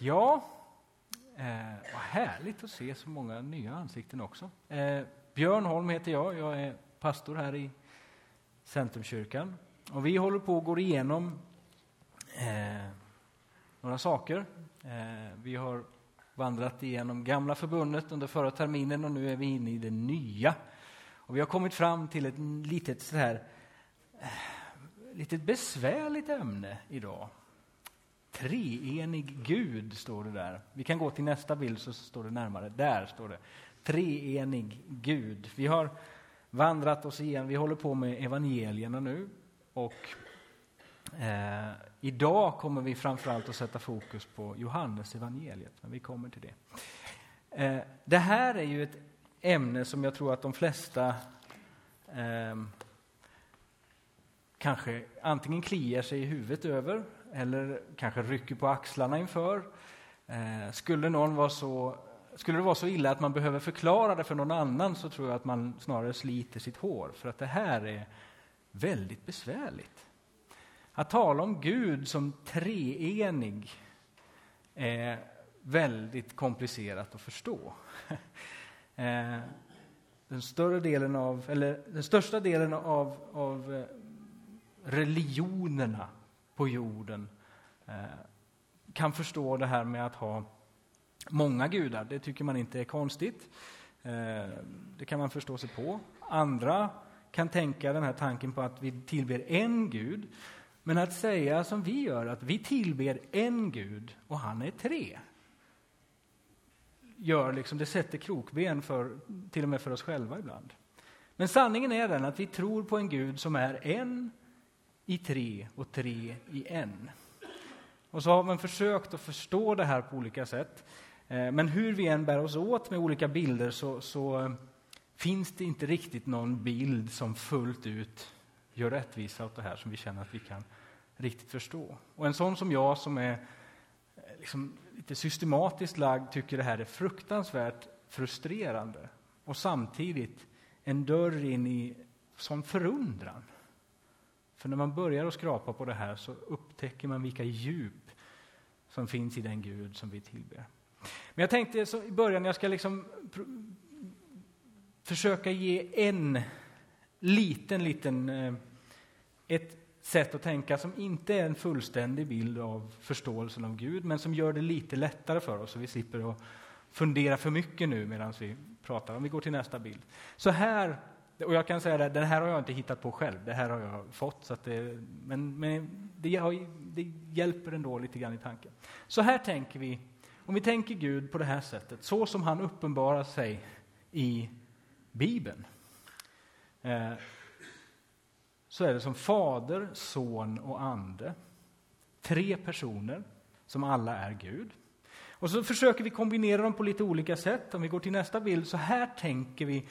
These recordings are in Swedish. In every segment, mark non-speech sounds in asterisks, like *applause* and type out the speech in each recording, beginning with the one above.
Ja, eh, vad härligt att se så många nya ansikten också. Eh, Björn Holm heter jag, jag är pastor här i Centrumkyrkan. Och vi håller på att gå igenom eh, några saker. Eh, vi har vandrat igenom gamla förbundet under förra terminen och nu är vi inne i det nya. Och vi har kommit fram till ett litet så här, eh, litet besvärligt ämne idag. Treenig Gud, står det där. Vi kan gå till nästa bild så står det närmare. Där står det. Treenig Gud. Vi har vandrat oss igen. Vi håller på med evangelierna nu. Och eh, idag kommer vi framförallt att sätta fokus på Johannes evangeliet, men vi kommer till det. Eh, det här är ju ett ämne som jag tror att de flesta eh, kanske antingen kliar sig i huvudet över eller kanske rycker på axlarna inför. Eh, skulle, någon vara så, skulle det vara så illa att man behöver förklara det för någon annan så tror jag att man snarare sliter sitt hår, för att det här är väldigt besvärligt. Att tala om Gud som treenig är väldigt komplicerat att förstå. *laughs* Eh, den, större delen av, eller den största delen av, av eh, religionerna på jorden eh, kan förstå det här med att ha många gudar. Det tycker man inte är konstigt. Eh, det kan man förstå sig på. Andra kan tänka den här tanken på att vi tillber en gud. Men att säga som vi gör, att vi tillber en gud och han är tre gör liksom, det sätter krokben för, till och med för oss själva ibland. Men sanningen är den att vi tror på en Gud som är en i tre och tre i en. Och så har man försökt att förstå det här på olika sätt. Eh, men hur vi än bär oss åt med olika bilder så, så eh, finns det inte riktigt någon bild som fullt ut gör rättvisa åt det här som vi känner att vi kan riktigt förstå. Och en sån som jag som är eh, liksom lite systematiskt lagd tycker det här är fruktansvärt frustrerande och samtidigt en dörr in i sån förundran. För när man börjar att skrapa på det här så upptäcker man vilka djup som finns i den Gud som vi tillber. Men jag tänkte så i början, jag ska liksom försöka ge en liten, liten, eh, ett sätt att tänka som inte är en fullständig bild av förståelsen av Gud, men som gör det lite lättare för oss så vi slipper att fundera för mycket nu medan vi pratar. Om vi går till nästa bild. Så här, och jag kan säga det, den här har jag inte hittat på själv, det här har jag fått, så det, men, men det, har, det hjälper ändå lite grann i tanken. Så här tänker vi, om vi tänker Gud på det här sättet, så som han uppenbarar sig i Bibeln. Eh, så är det som Fader, Son och Ande. Tre personer som alla är Gud. Och så försöker vi kombinera dem på lite olika sätt. Om vi går till nästa bild, så här tänker vi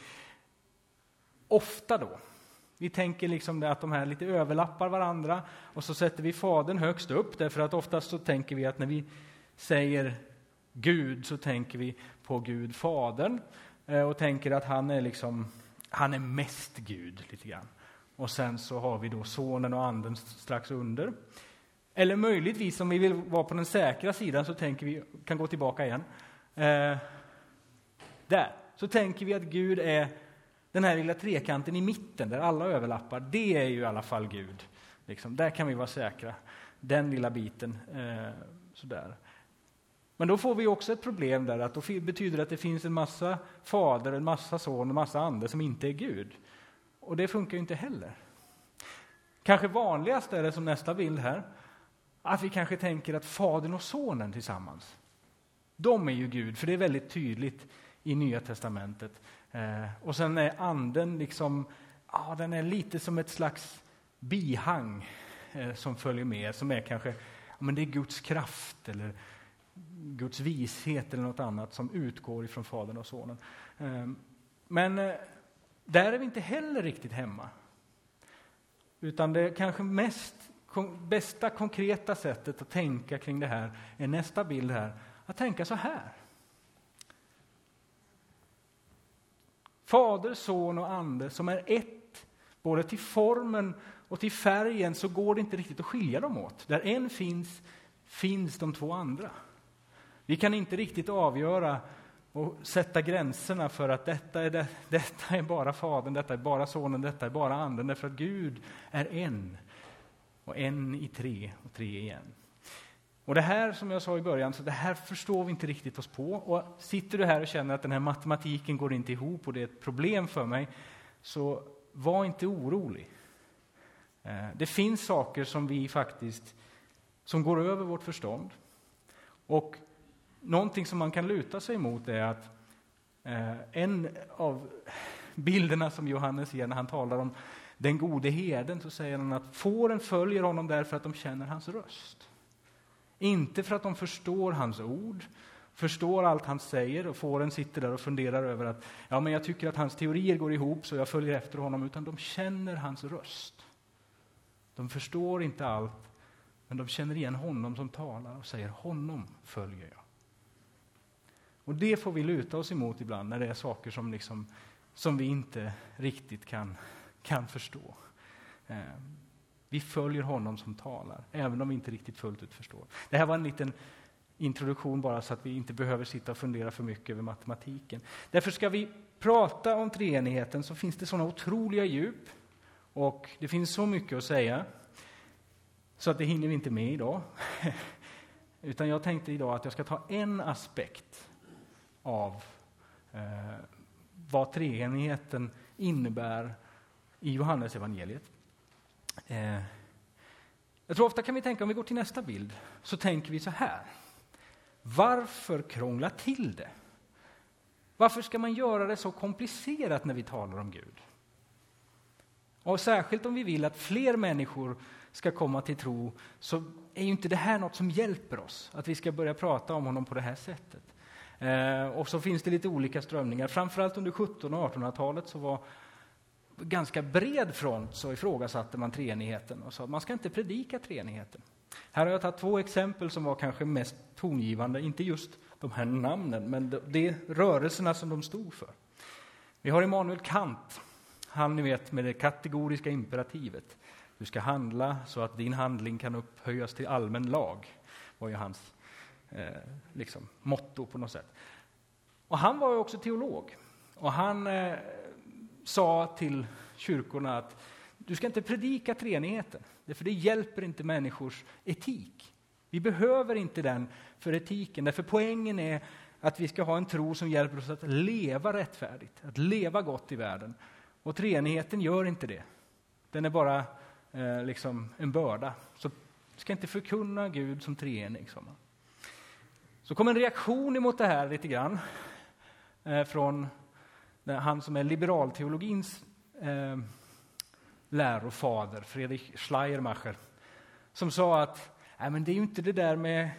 ofta då. Vi tänker liksom att de här lite överlappar varandra och så sätter vi Fadern högst upp därför att oftast så tänker vi att när vi säger Gud så tänker vi på Gud Fadern eh, och tänker att han är liksom, han är mest Gud lite grann. Och sen så har vi då sonen och anden strax under. Eller möjligtvis, om vi vill vara på den säkra sidan, så tänker vi, kan gå tillbaka igen. Eh, där, så tänker vi att Gud är den här lilla trekanten i mitten, där alla överlappar. Det är ju i alla fall Gud. Liksom, där kan vi vara säkra. Den lilla biten. Eh, sådär. Men då får vi också ett problem där, att då betyder det att det finns en massa fader, en massa son och en massa ande som inte är Gud. Och det funkar ju inte heller. Kanske vanligast är det som nästa bild här, att vi kanske tänker att Fadern och Sonen tillsammans, de är ju Gud, för det är väldigt tydligt i Nya Testamentet. Eh, och sen är Anden liksom, ja, den är lite som ett slags bihang eh, som följer med, som är kanske, ja, men det är Guds kraft eller Guds vishet eller något annat som utgår ifrån Fadern och Sonen. Ehm, men eh, där är vi inte heller riktigt hemma. Utan det kanske mest, bästa konkreta sättet att tänka kring det här är nästa bild här. Att tänka så här. Fader, son och ande som är ett, både till formen och till färgen, så går det inte riktigt att skilja dem åt. Där en finns, finns de två andra. Vi kan inte riktigt avgöra och sätta gränserna för att detta är, det, detta är bara Fadern, detta är bara Sonen, detta är bara Anden, därför att Gud är en. Och en i tre och tre igen. Och det här, som jag sa i början, så det här förstår vi inte riktigt oss på. Och sitter du här och känner att den här matematiken går inte ihop och det är ett problem för mig, så var inte orolig. Eh, det finns saker som vi faktiskt, som går över vårt förstånd. Och någonting som man kan luta sig mot är att eh, en av bilderna som Johannes ger när han talar om den gode herden, så säger han att fåren följer honom därför att de känner hans röst. Inte för att de förstår hans ord, förstår allt han säger och fåren sitter där och funderar över att ja, men jag tycker att hans teorier går ihop så jag följer efter honom, utan de känner hans röst. De förstår inte allt, men de känner igen honom som talar och säger honom följer jag. Och det får vi luta oss emot ibland när det är saker som, liksom, som vi inte riktigt kan, kan förstå. Ehm, vi följer honom som talar, även om vi inte riktigt fullt ut förstår. Det här var en liten introduktion bara så att vi inte behöver sitta och fundera för mycket över matematiken. Därför ska vi prata om treenigheten så finns det sådana otroliga djup och det finns så mycket att säga så att det hinner vi inte med idag. *laughs* Utan jag tänkte idag att jag ska ta en aspekt av eh, vad treenigheten innebär i Johannes evangeliet. Eh, jag tror ofta kan vi tänka, om vi går till nästa bild, så tänker vi så här. Varför krångla till det? Varför ska man göra det så komplicerat när vi talar om Gud? Och särskilt om vi vill att fler människor ska komma till tro, så är ju inte det här något som hjälper oss, att vi ska börja prata om honom på det här sättet. Eh, och så finns det lite olika strömningar. Framförallt under 1700 och 1800-talet så var ganska bred front så ifrågasatte man treenigheten och sa att man ska inte predika treenigheten. Här har jag tagit två exempel som var kanske mest tongivande, inte just de här namnen, men de, de rörelserna som de stod för. Vi har Immanuel Kant, han ni vet med det kategoriska imperativet. Du ska handla så att din handling kan upphöjas till allmän lag, var ju hans eh, liksom, motto på något sätt. Och han var ju också teolog. Och han eh, sa till kyrkorna att du ska inte predika treenigheten, för det hjälper inte människors etik. Vi behöver inte den för etiken, därför poängen är att vi ska ha en tro som hjälper oss att leva rättfärdigt, att leva gott i världen. Och treenigheten gör inte det. Den är bara eh, liksom en börda. Så ska inte förkunna Gud som treenig. Så kom en reaktion emot det här lite grann eh, från Eh, han som är liberalteologins eh, lärofader, Fredrik Schleiermacher, som sa att Nej, men det är ju inte det där med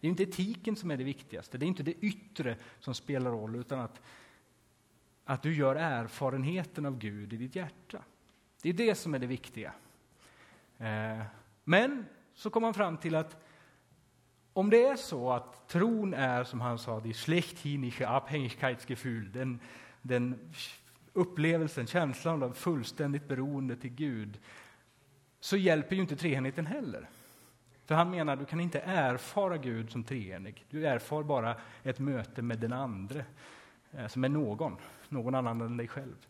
det är inte etiken som är det viktigaste, det är inte det yttre som spelar roll, utan att, att du gör erfarenheten av Gud i ditt hjärta. Det är det som är det viktiga. Eh, men så kom han fram till att om det är så att tron är, som han sa, die schlechthinische Abhängigkeitsgefühl, den, den upplevelsen, känslan av fullständigt beroende till Gud, så hjälper ju inte treenigheten heller. För han menar att du kan inte erfara Gud som treenig. Du erfar bara ett möte med den andre, Alltså som är någon, någon annan än dig själv.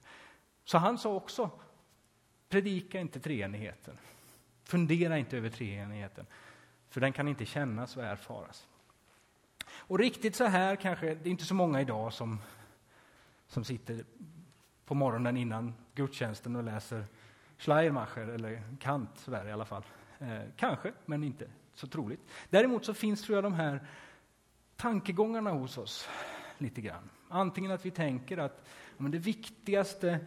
Så han sa också, predika inte treenigheten. Fundera inte över treenigheten, för den kan inte kännas och erfaras. Och riktigt så här kanske, det är inte så många idag som som sitter på morgonen innan gudstjänsten och läser Schleiermacher, eller Kant sådär i alla fall. Eh, kanske, men inte så troligt. Däremot så finns tror jag de här tankegångarna hos oss lite grann. Antingen att vi tänker att men det viktigaste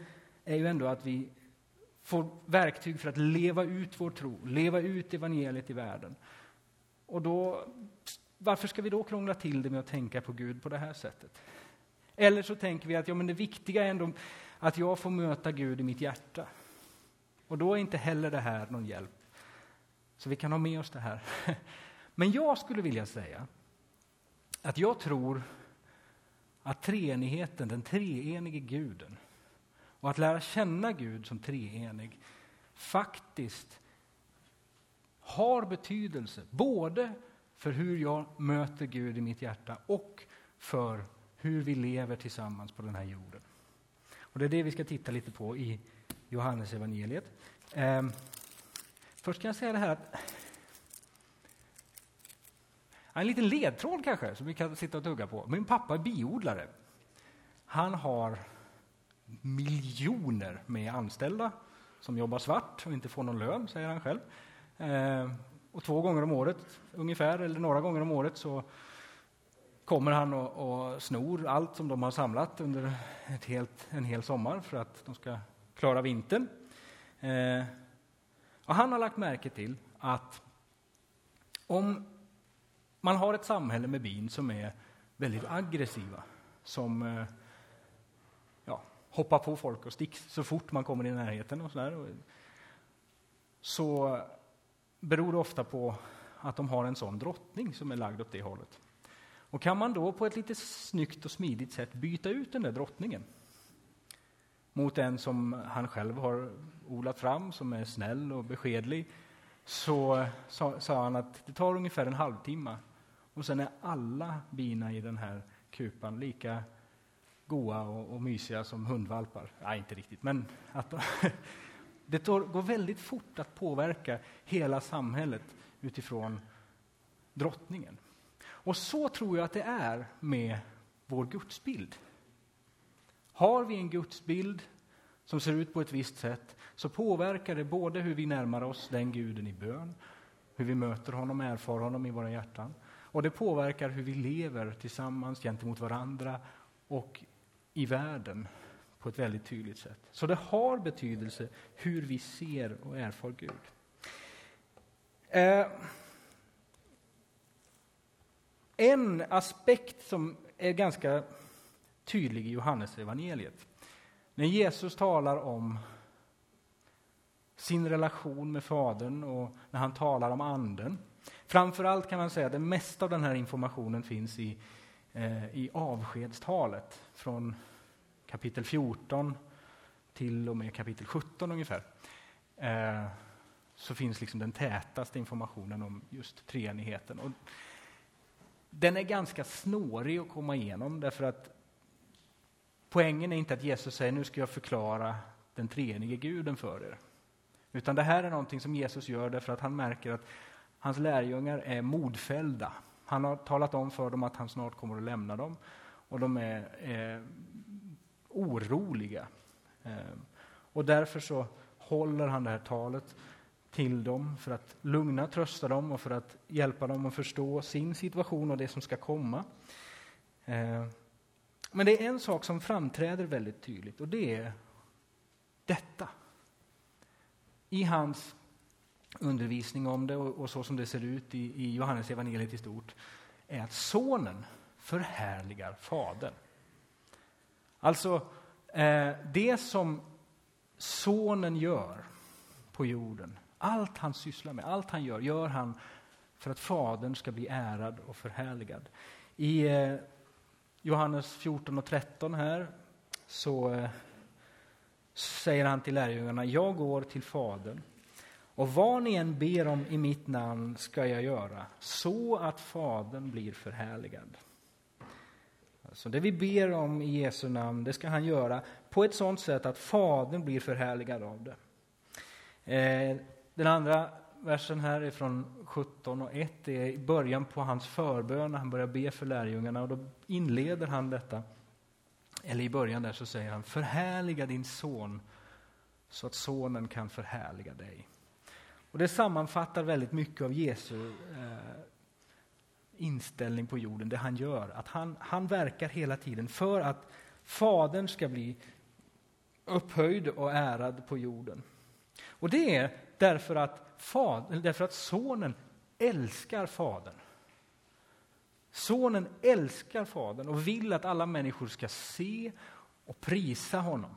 är ju ändå att vi får verktyg för att leva ut vår tro, leva ut evangeliet i världen. Och då, varför ska vi då krångla till det med att tänka på Gud på det här sättet? Eller så tänker vi att ja, men det viktiga är ändå att jag får möta Gud i mitt hjärta. Och då är inte heller det här någon hjälp. Så vi kan ha med oss det här. *laughs* Men jag skulle vilja säga att jag tror att treenigheten, den treenige guden, och att lära känna Gud som treenig, faktiskt har betydelse både för hur jag möter Gud i mitt hjärta och för hur vi lever tillsammans på den här jorden. Och Det är det vi ska titta lite på i Johannes evangeliet. Eh, först kan jag säga det här att en liten ledtråd kanske, som vi kan sitta och tugga på. Min pappa är biodlare. Han har miljoner med anställda som jobbar svart och inte får någon lön, säger han själv. Eh, och två gånger om året, ungefär, eller några gånger om året, så kommer han och, och snor allt som de har samlat under ett helt, en hel sommar för att de ska klara vintern. Eh, och han har lagt märke till att om man har ett samhälle med bin som är väldigt aggressiva, som eh, ja, hoppar på folk och sticks så fort man kommer i närheten och sådär. Så beror det ofta på att de har en sån drottning som är lagd åt det hållet. Och kan man då på ett lite snyggt och smidigt sätt byta ut den där drottningen mot en som han själv har odlat fram, som är snäll och beskedlig, så sa, sa han att det tar ungefär en halvtimme och sen är alla bina i den här kupan lika goa och, och mysiga som hundvalpar. Nej, inte riktigt, men att *laughs* det det går väldigt fort att påverka hela samhället utifrån drottningen. Och så tror jag att det är med vår gudsbild. Har vi en gudsbild som ser ut på ett visst sätt så påverkar det både hur vi närmar oss den guden i bön, hur vi möter honom, erfar honom i våra hjärtan och det påverkar hur vi lever tillsammans gentemot varandra och i världen på ett väldigt tydligt sätt. Så det har betydelse hur vi ser och erfar Gud. Eh, en aspekt som är ganska tydlig i Johannes evangeliet. När Jesus talar om sin relation med Fadern och när han talar om Anden. Framförallt kan man säga att det mesta av den här informationen finns i, eh, i avskedstalet från kapitel 14 till och med kapitel 17 ungefär. Eh, så finns liksom den tätaste informationen om just treenigheten. Och den är ganska snårig att komma igenom därför att poängen är inte att Jesus säger nu ska jag förklara den treenige guden för er. Utan det här är någonting som Jesus gör därför att han märker att hans lärjungar är modfällda. Han har talat om för dem att han snart kommer att lämna dem och de är, eh, oroliga. Eh, och därför så håller han det här talet till dem för att lugna, trösta dem och för att hjälpa dem att förstå sin situation och det som ska komma. Eh, men det är en sak som framträder väldigt tydligt och det är detta. I hans undervisning om det och, så som det ser ut i, i Johannes evangeliet i stort är att sonen förhärligar fadern. Alltså, eh, det som sonen gör på jorden, allt han sysslar med, allt han gör, gör han för att fadern ska bli ärad och förhärligad. I eh, Johannes 14 och 13 här så eh, säger han till lärjungarna, jag går till fadern och vad ni än ber om i mitt namn ska jag göra, så att Fadern blir förhärligad. Alltså det vi ber om i Jesu namn, det ska han göra på ett sådant sätt att Fadern blir förhärligad av det. Eh, den andra versen här är från 17 och 1. Det är i början på hans förbön när han börjar be för lärjungarna. Och då inleder han detta. Eller i början där så säger han förhärliga din son så att sonen kan förhärliga dig. Och Det sammanfattar väldigt mycket av Jesu eh, inställning på jorden, det han gör. Att han, han verkar hela tiden för att Fadern ska bli upphöjd och ärad på jorden. Och det är därför att, fad, därför att Sonen älskar Fadern. Sonen älskar Fadern och vill att alla människor ska se och prisa honom.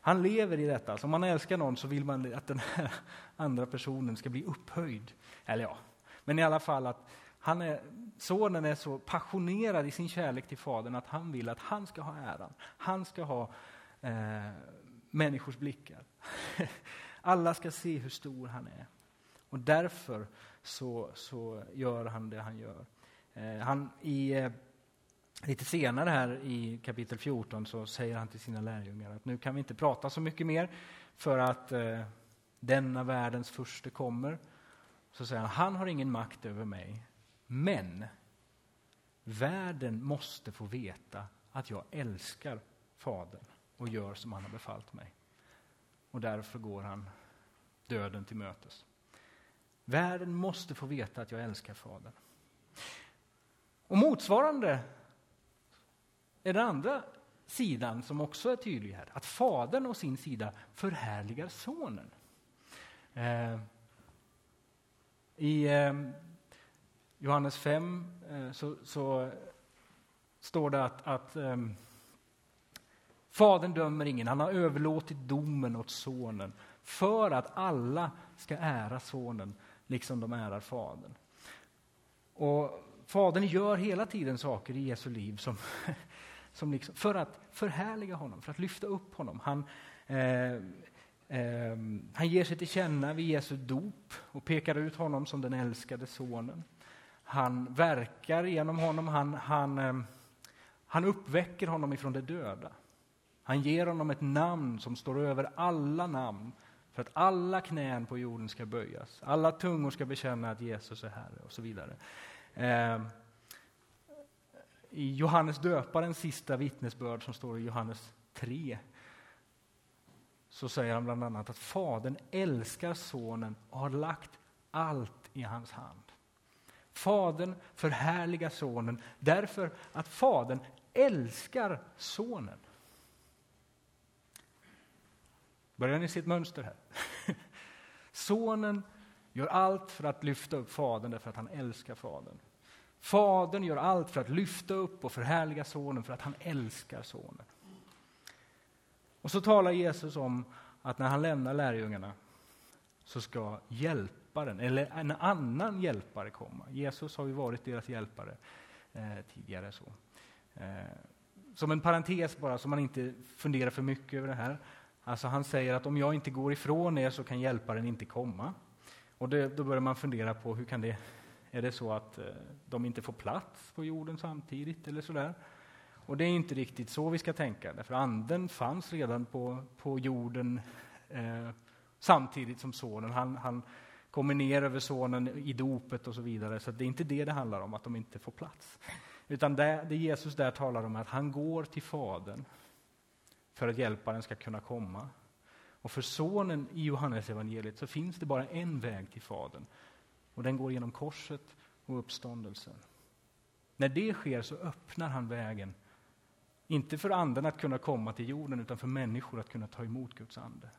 Han lever i detta. Alltså om man älskar någon så vill man att den här andra personen ska bli upphöjd. Eller ja, men i alla fall att han är, sonen är så passionerad i sin kärlek till fadern att han vill att han ska ha äran. Han ska ha eh, människors blickar. *laughs* Alla ska se hur stor han är. Och därför så, så gör han det han gör. Eh, han, i, eh, lite senare här i kapitel 14 så säger han till sina lärjungar att nu kan vi inte prata så mycket mer för att eh, denna världens första kommer. Så säger han, han har ingen makt över mig, men världen måste få veta att jag älskar Fadern och gör som han har befallt mig. Och därför går han döden till mötes. Världen måste få veta att jag älskar Fadern. Och motsvarande är den andra sidan som också är tydlig här. Att Fadern å sin sida förhärligar Sonen. Eh, I eh, Johannes 5 eh, så, så, står det att, att eh, Fadern dömer ingen, han har överlåtit domen åt Sonen för att alla ska ära Sonen liksom de ärar Fadern. Och Fadern gör hela tiden saker i Jesu liv som, *laughs* som liksom, för att förhärliga honom, för att lyfta upp honom. Han, eh, eh, han ger sig till känna vid Jesu dop och pekar ut honom som den älskade sonen. Han verkar genom honom, han, han, eh, han uppväcker honom ifrån de döda. Han ger honom ett namn som står över alla namn för att alla knän på jorden ska böjas, alla tungor ska bekänna att Jesus är Herre och så vidare. Eh, I Johannes döparens sista vittnesbörd som står i Johannes 3 så säger han bland annat att Fadern älskar Sonen och har lagt allt i hans hand. Fadern förhärligar Sonen därför att Fadern älskar Sonen. Börjar ni se ett mönster här? *laughs* Sonen gör allt för att lyfta upp Fadern därför att han älskar Fadern. Fadern gör allt för att lyfta upp och förhärliga Sonen för att han älskar Sonen. Och så talar Jesus om att när han lämnar lärjungarna så ska hjälparen, eller en annan hjälpare komma. Jesus har ju varit deras hjälpare eh, tidigare. så. Eh, som en parentes bara, så man inte funderar för mycket över det här. Alltså han säger att om jag inte går ifrån er så kan hjälparen inte komma. Och det, då börjar man fundera på hur kan det, är det så att eh, de inte får plats på jorden samtidigt eller sådär? Och det är inte riktigt så vi ska tänka, därför anden fanns redan på, på jorden eh, samtidigt som sonen. Han, han kommer ner över sonen i dopet och så vidare, så det är inte det det handlar om, att de inte får plats. Utan det, det Jesus där talar om är att han går till Fadern för att hjälparen ska kunna komma. Och för sonen i Johannes evangeliet så finns det bara en väg till Fadern. Och den går genom korset och uppståndelsen. När det sker så öppnar han vägen, inte för anden att kunna komma till jorden, utan för människor att kunna ta emot Guds ande.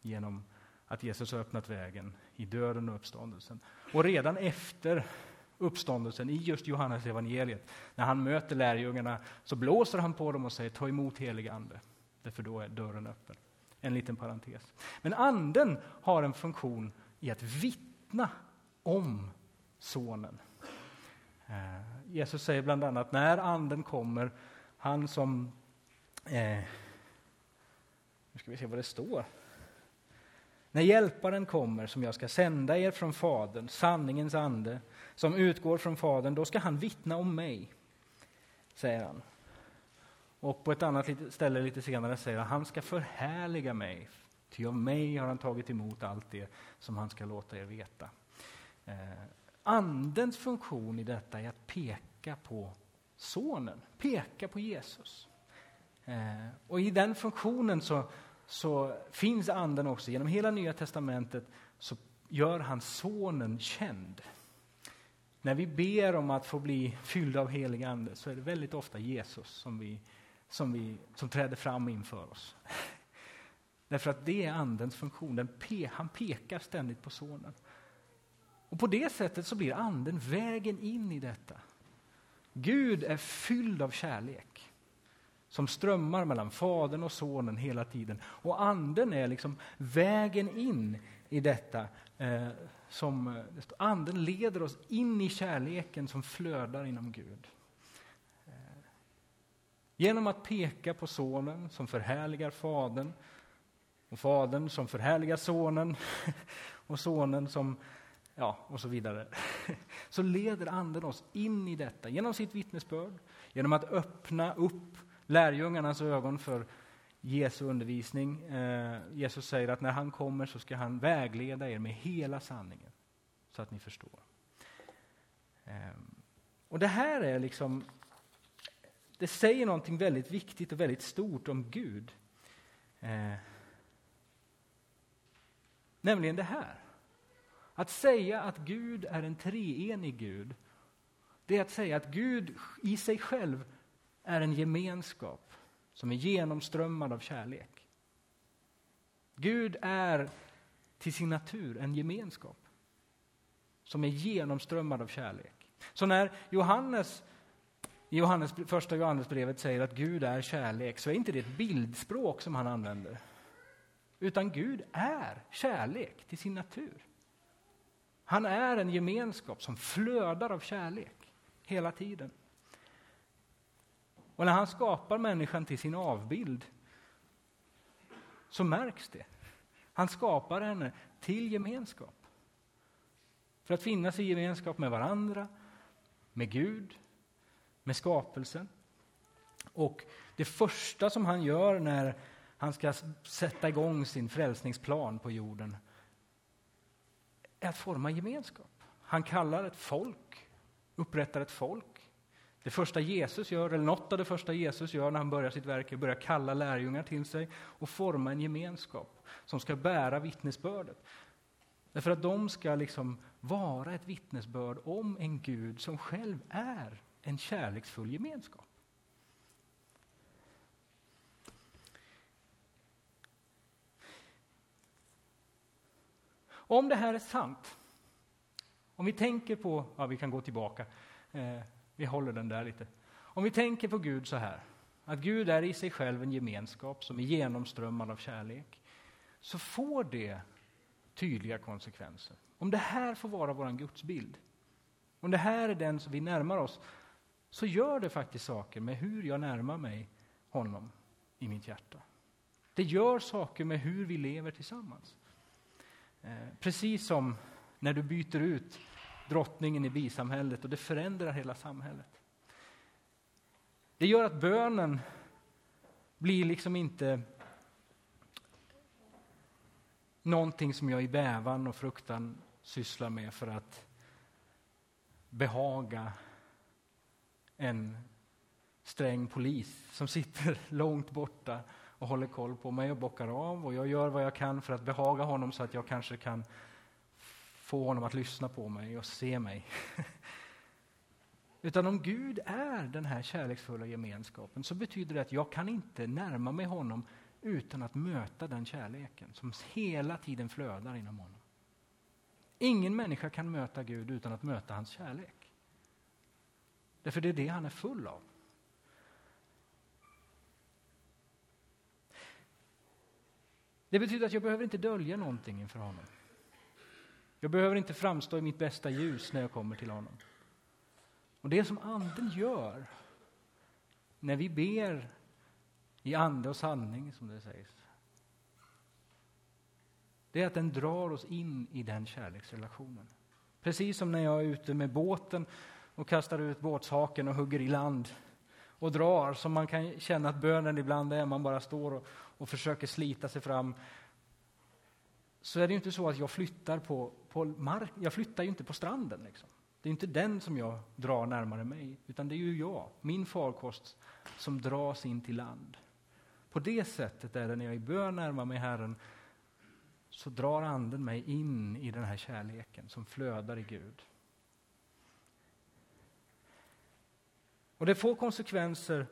Genom att Jesus har öppnat vägen i döden och uppståndelsen. Och redan efter uppståndelsen i just Johannes evangeliet, när han möter lärjungarna, så blåser han på dem och säger ta emot helig ande. Därför då är dörren öppen. En liten parentes. Men anden har en funktion i att vittna om sonen. Eh, Jesus säger bland annat när anden kommer, han som... Eh, nu ska vi se vad det står. När hjälparen kommer, som jag ska sända er från Fadern, sanningens ande, som utgår från Fadern, då ska han vittna om mig, säger han. Och på ett annat ställe lite senare säger han, han ska förhärliga mig, ty av mig har han tagit emot allt det som han ska låta er veta. Eh, andens funktion i detta är att peka på Sonen, peka på Jesus. Eh, och i den funktionen så, så finns Anden också. Genom hela Nya Testamentet så gör han Sonen känd. När vi ber om att få bli fyllda av helig Ande så är det väldigt ofta Jesus som vi som, vi, som träder fram inför oss. Därför att det är Andens funktion. Den pe, han pekar ständigt på Sonen. Och på det sättet så blir Anden vägen in i detta. Gud är fylld av kärlek som strömmar mellan Fadern och Sonen hela tiden. Och Anden är liksom vägen in i detta. Eh, som, eh, anden leder oss in i kärleken som flödar inom Gud. Genom att peka på Sonen som förhärligar Fadern och Fadern som förhärligar Sonen *laughs* och Sonen som ja, och så vidare. *laughs* Så leder Anden oss in i detta genom sitt vittnesbörd, genom att öppna upp lärjungarnas ögon för Jesu undervisning. Eh, Jesus säger att när han kommer så ska han vägleda er med hela sanningen så att ni förstår. Ehm, och det här är liksom, det säger någonting väldigt viktigt och väldigt stort om Gud. Eh, nämligen det här. Att säga att Gud är en treenig Gud, det är att säga att Gud i sig själv är en gemenskap som är genomströmmad av kärlek. Gud är till sin natur en gemenskap som är genomströmmad av kärlek. Så när Johannes i Johannes, första Johannesbrevet säger att Gud är kärlek så är inte det ett bildspråk som han använder. Utan Gud är kärlek till sin natur. Han är en gemenskap som flödar av kärlek hela tiden. Och när han skapar människan till sin avbild så märks det. Han skapar henne till gemenskap. För att finnas i gemenskap med varandra, med Gud, med skapelsen. Och det första som han gör när han ska sätta igång sin frälsningsplan på jorden är att forma gemenskap. Han kallar ett folk, upprättar ett folk. Det första Jesus gör, eller något av det första Jesus gör när han börjar sitt verk, är att börja kalla lärjungar till sig och forma en gemenskap som ska bära vittnesbördet. Därför att de ska liksom vara ett vittnesbörd om en Gud som själv är en kärleksfull gemenskap. Om det här är sant, om vi tänker på, ja vi kan gå tillbaka, eh, vi håller den där lite. Om vi tänker på Gud så här, att Gud är i sig själv en gemenskap som är genomströmmad av kärlek, så får det tydliga konsekvenser. Om det här får vara vår gudsbild, om det här är den som vi närmar oss, så gör det faktiskt saker med hur jag närmar mig honom i mitt hjärta. Det gör saker med hur vi lever tillsammans. Eh, precis som när du byter ut drottningen i bisamhället och det förändrar hela samhället. Det gör att bönen blir liksom inte någonting som jag i bävan och fruktan sysslar med för att behaga en sträng polis som sitter *laughs* långt borta och håller koll på mig och bockar av och jag gör vad jag kan för att behaga honom så att jag kanske kan få honom att lyssna på mig och se mig. *laughs* Utan om Gud är den här kärleksfulla gemenskapen så betyder det att jag kan inte närma mig honom utan att möta den kärleken som hela tiden flödar inom honom. Ingen människa kan möta Gud utan att möta hans kärlek. Därför det är det han är full av. Det betyder att jag behöver inte dölja någonting inför honom. Jag behöver inte framstå i mitt bästa ljus när jag kommer till honom. Och det som Anden gör när vi ber i ande och sanning, som det sägs, det är att den drar oss in i den kärleksrelationen. Precis som när jag är ute med båten och kastar ut båtshaken och hugger i land och drar, som man kan känna att bönen ibland är, man bara står och, och försöker slita sig fram så är det ju inte så att jag flyttar på, på mark, jag flyttar ju inte på stranden. Liksom. Det är inte den som jag drar närmare mig, utan det är ju jag, min farkost, som dras in till land. På det sättet är det när jag i bön närmar mig Herren, så drar Anden mig in i den här kärleken som flödar i Gud. Och det får konsekvenser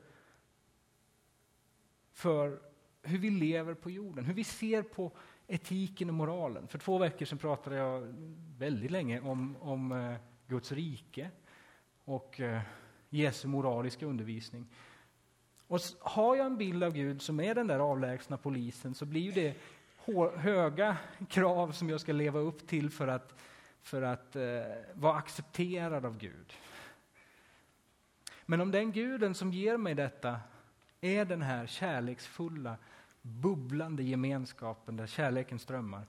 för hur vi lever på jorden, hur vi ser på etiken och moralen. För två veckor sedan pratade jag väldigt länge om, om eh, Guds rike och eh, Jesu moraliska undervisning. Och har jag en bild av Gud som är den där avlägsna polisen så blir det höga krav som jag ska leva upp till för att, för att eh, vara accepterad av Gud. Men om den guden som ger mig detta är den här kärleksfulla, bubblande gemenskapen där kärleken strömmar,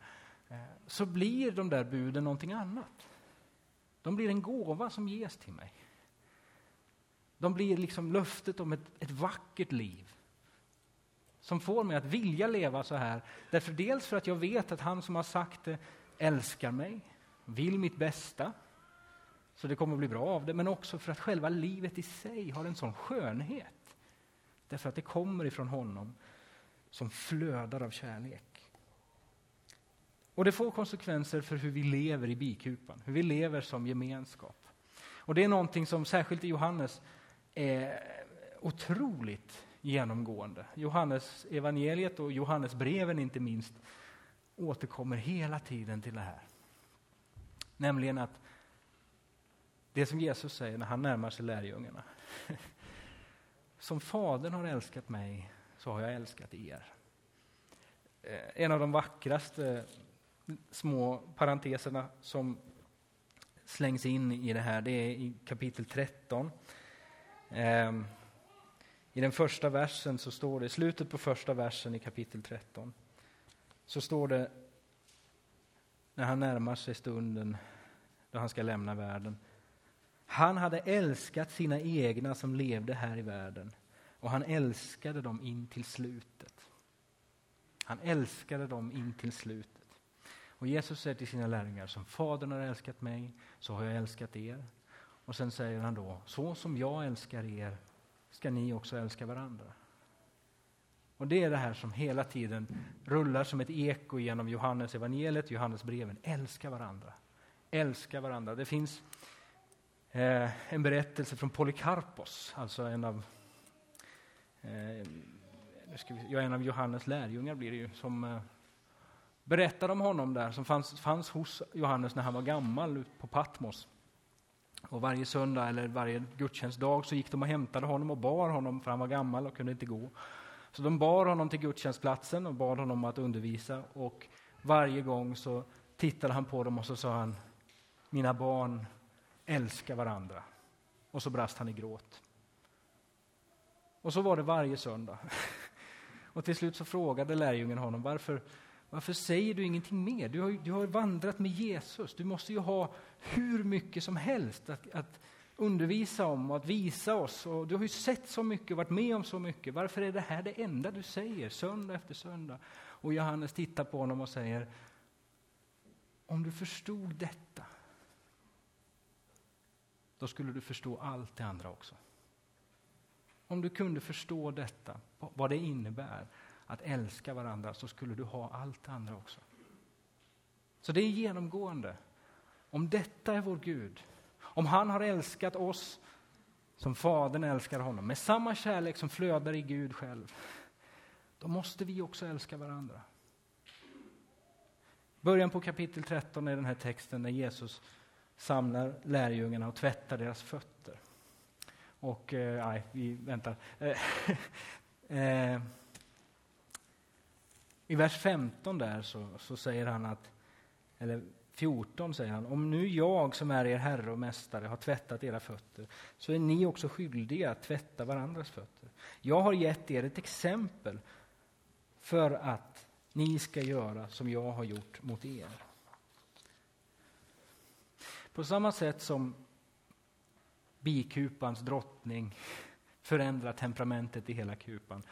eh, så blir de där buden någonting annat. De blir en gåva som ges till mig. De blir liksom löftet om ett, ett vackert liv som får mig att vilja leva så här. Därför dels för att jag vet att han som har sagt det älskar mig, vill mitt bästa, så det kommer att bli bra av det, men också för att själva livet i sig har en sån skönhet. Därför att det kommer ifrån honom som flödar av kärlek. Och det får konsekvenser för hur vi lever i bikupan, hur vi lever som gemenskap. Och det är någonting som särskilt i Johannes är otroligt genomgående. Johannes evangeliet och Johannes breven inte minst återkommer hela tiden till det här. Nämligen att det som Jesus säger när han närmar sig lärjungarna. *laughs* Som Fadern har älskat mig så har jag älskat er. Eh, en av de vackraste små parenteserna som slängs in i det här, det är i kapitel 13. Ehm, I den första versen så står det, i slutet på första versen i kapitel 13, så står det när han närmar sig stunden då han ska lämna världen. Han hade älskat sina egna som levde här i världen och han älskade dem in till slutet. Han älskade dem in till slutet. Och Jesus säger till sina lärjungar, som Fadern har älskat mig, så har jag älskat er. Och sen säger han då, så som jag älskar er ska ni också älska varandra. Och det är det här som hela tiden rullar som ett eko genom Johannes evangeliet, Johannes breven. Älska varandra. Älska varandra. Det finns eh, en berättelse från Polycarpos, alltså en av, eh, vi, ja, en av Johannes lärjungar blir det ju, som eh, berättar om honom där, som fanns, fanns hos Johannes när han var gammal på Patmos. Och varje söndag eller varje gudstjänstdag så gick de och hämtade honom och bar honom, för han var gammal och kunde inte gå. Så de bar honom till gudstjänstplatsen och bad honom att undervisa. Och varje gång så tittade han på dem och så sa han, mina barn, älska varandra. Och så brast han i gråt. Och så var det varje söndag. *laughs* Och till slut så frågade lärjungen honom, varför, varför säger du ingenting mer? Du har, du har vandrat med Jesus. Du måste ju ha hur mycket som helst att, att undervisa om och att visa oss. Och du har ju sett så mycket och varit med om så mycket. Varför är det här det enda du säger söndag efter söndag? Och Johannes tittar på honom och säger, om du förstod detta, då skulle du förstå allt det andra också. Om du kunde förstå detta, vad det innebär att älska varandra, så skulle du ha allt det andra också. Så det är genomgående. Om detta är vår Gud, om han har älskat oss som Fadern älskar honom, med samma kärlek som flödar i Gud själv, då måste vi också älska varandra. Början på kapitel 13 är den här texten när Jesus samlar lärjungarna och tvättar deras fötter. Och, eh, nej, vi väntar. Eh, *laughs* eh I vers 15 där så, så säger han att, eller 14 säger han, om nu jag som är er herre och mästare har tvättat era fötter, så är ni också skyldiga att tvätta varandras fötter. Jag har gett er ett exempel för att ni ska göra som jag har gjort mot er. På samma sätt som bikupans drottning förändrar temperamentet i hela kupan,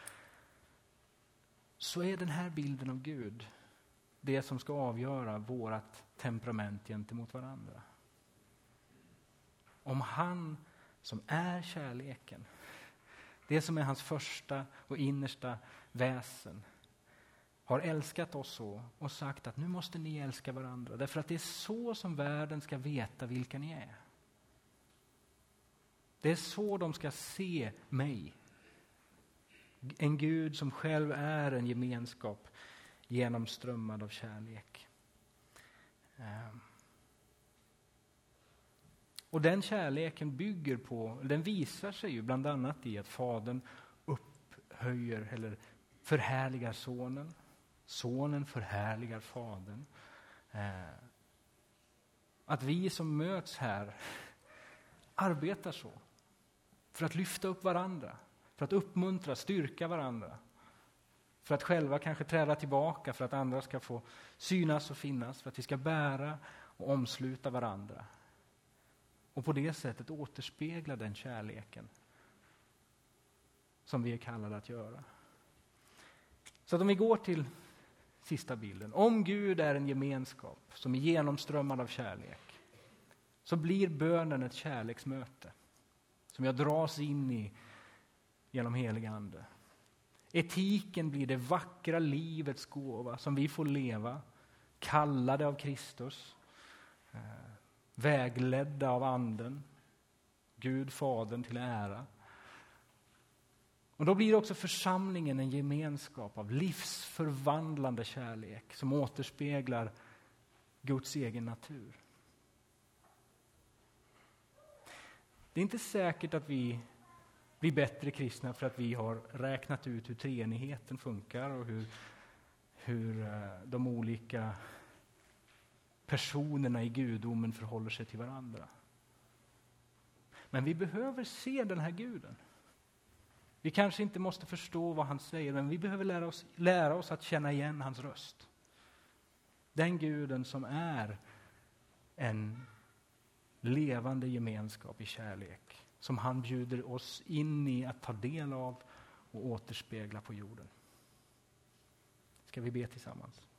så är den här bilden av Gud det som ska avgöra vårt temperament gentemot varandra. Om han som är kärleken, det som är hans första och innersta väsen, har älskat oss så och sagt att nu måste ni älska varandra. Därför att det är så som världen ska veta vilka ni är. Det är så de ska se mig. En Gud som själv är en gemenskap genomströmmad av kärlek. Ehm. Och den kärleken bygger på, den visar sig ju bland annat i att Fadern upphöjer eller förhärligar Sonen. Sonen förhärligar Fadern. Eh, att vi som möts här *laughs* arbetar så. För att lyfta upp varandra, för att uppmuntra, styrka varandra. För att själva kanske träda tillbaka, för att andra ska få synas och finnas, för att vi ska bära och omsluta varandra. Och på det sättet återspegla den kärleken som vi är kallade att göra. Så att om vi går till sista bilden. Om Gud är en gemenskap som är genomströmmad av kärlek så blir bönen ett kärleksmöte som jag dras in i genom helig Ande. Etiken blir det vackra livets gåva som vi får leva, kallade av Kristus, eh, vägledda av Anden, Gud Fadern till ära. Och då blir också församlingen en gemenskap av livsförvandlande kärlek som återspeglar Guds egen natur. Det är inte säkert att vi blir bättre kristna för att vi har räknat ut hur treenigheten funkar och hur, hur eh, de olika personerna i gudomen förhåller sig till varandra. Men vi behöver se den här guden. Vi kanske inte måste förstå vad han säger, men vi behöver lära oss, lära oss att känna igen hans röst. Den guden som är en levande gemenskap i kärlek som han bjuder oss in i att ta del av och återspegla på jorden. Ska vi be tillsammans?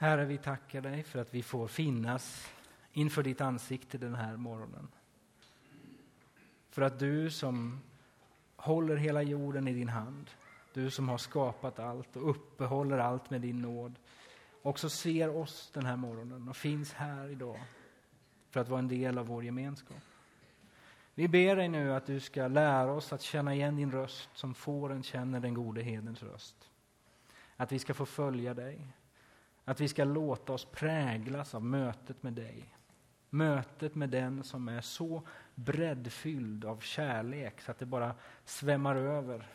Herre, vi tackar dig för att vi får finnas inför ditt ansikte den här morgonen. För att du som håller hela jorden i din hand, du som har skapat allt och uppehåller allt med din nåd, också ser oss den här morgonen och finns här idag för att vara en del av vår gemenskap. Vi ber dig nu att du ska lära oss att känna igen din röst som fåren känner den gode hedens röst. Att vi ska få följa dig, att vi ska låta oss präglas av mötet med dig. Mötet med den som är så breddfylld av kärlek så att det bara svämmar över.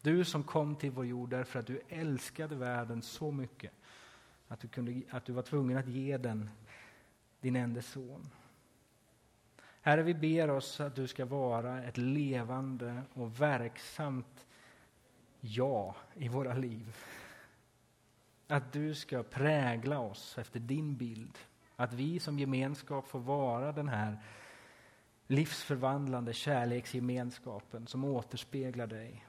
Du som kom till vår jord därför att du älskade världen så mycket att du, kunde, att du var tvungen att ge den din enda son. Herre, vi ber oss att du ska vara ett levande och verksamt ja i våra liv. Att du ska prägla oss efter din bild. Att vi som gemenskap får vara den här livsförvandlande kärleksgemenskapen som återspeglar dig.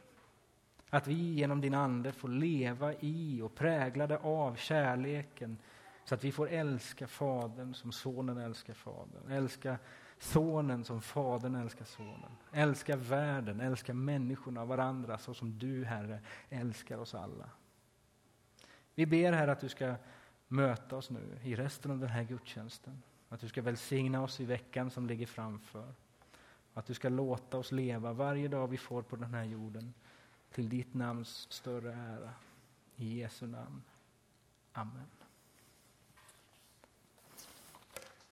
Att vi genom din Ande får leva i och präglade av kärleken så att vi får älska Fadern som Sonen älskar Fadern. Älska Sonen som Fadern älskar Sonen. Älska världen, älska människorna, och varandra så som du, Herre, älskar oss alla. Vi ber här att du ska möta oss nu i resten av den här gudstjänsten. Att du ska välsigna oss i veckan som ligger framför. Att du ska låta oss leva varje dag vi får på den här jorden till ditt namns större ära. I Jesu namn. Amen.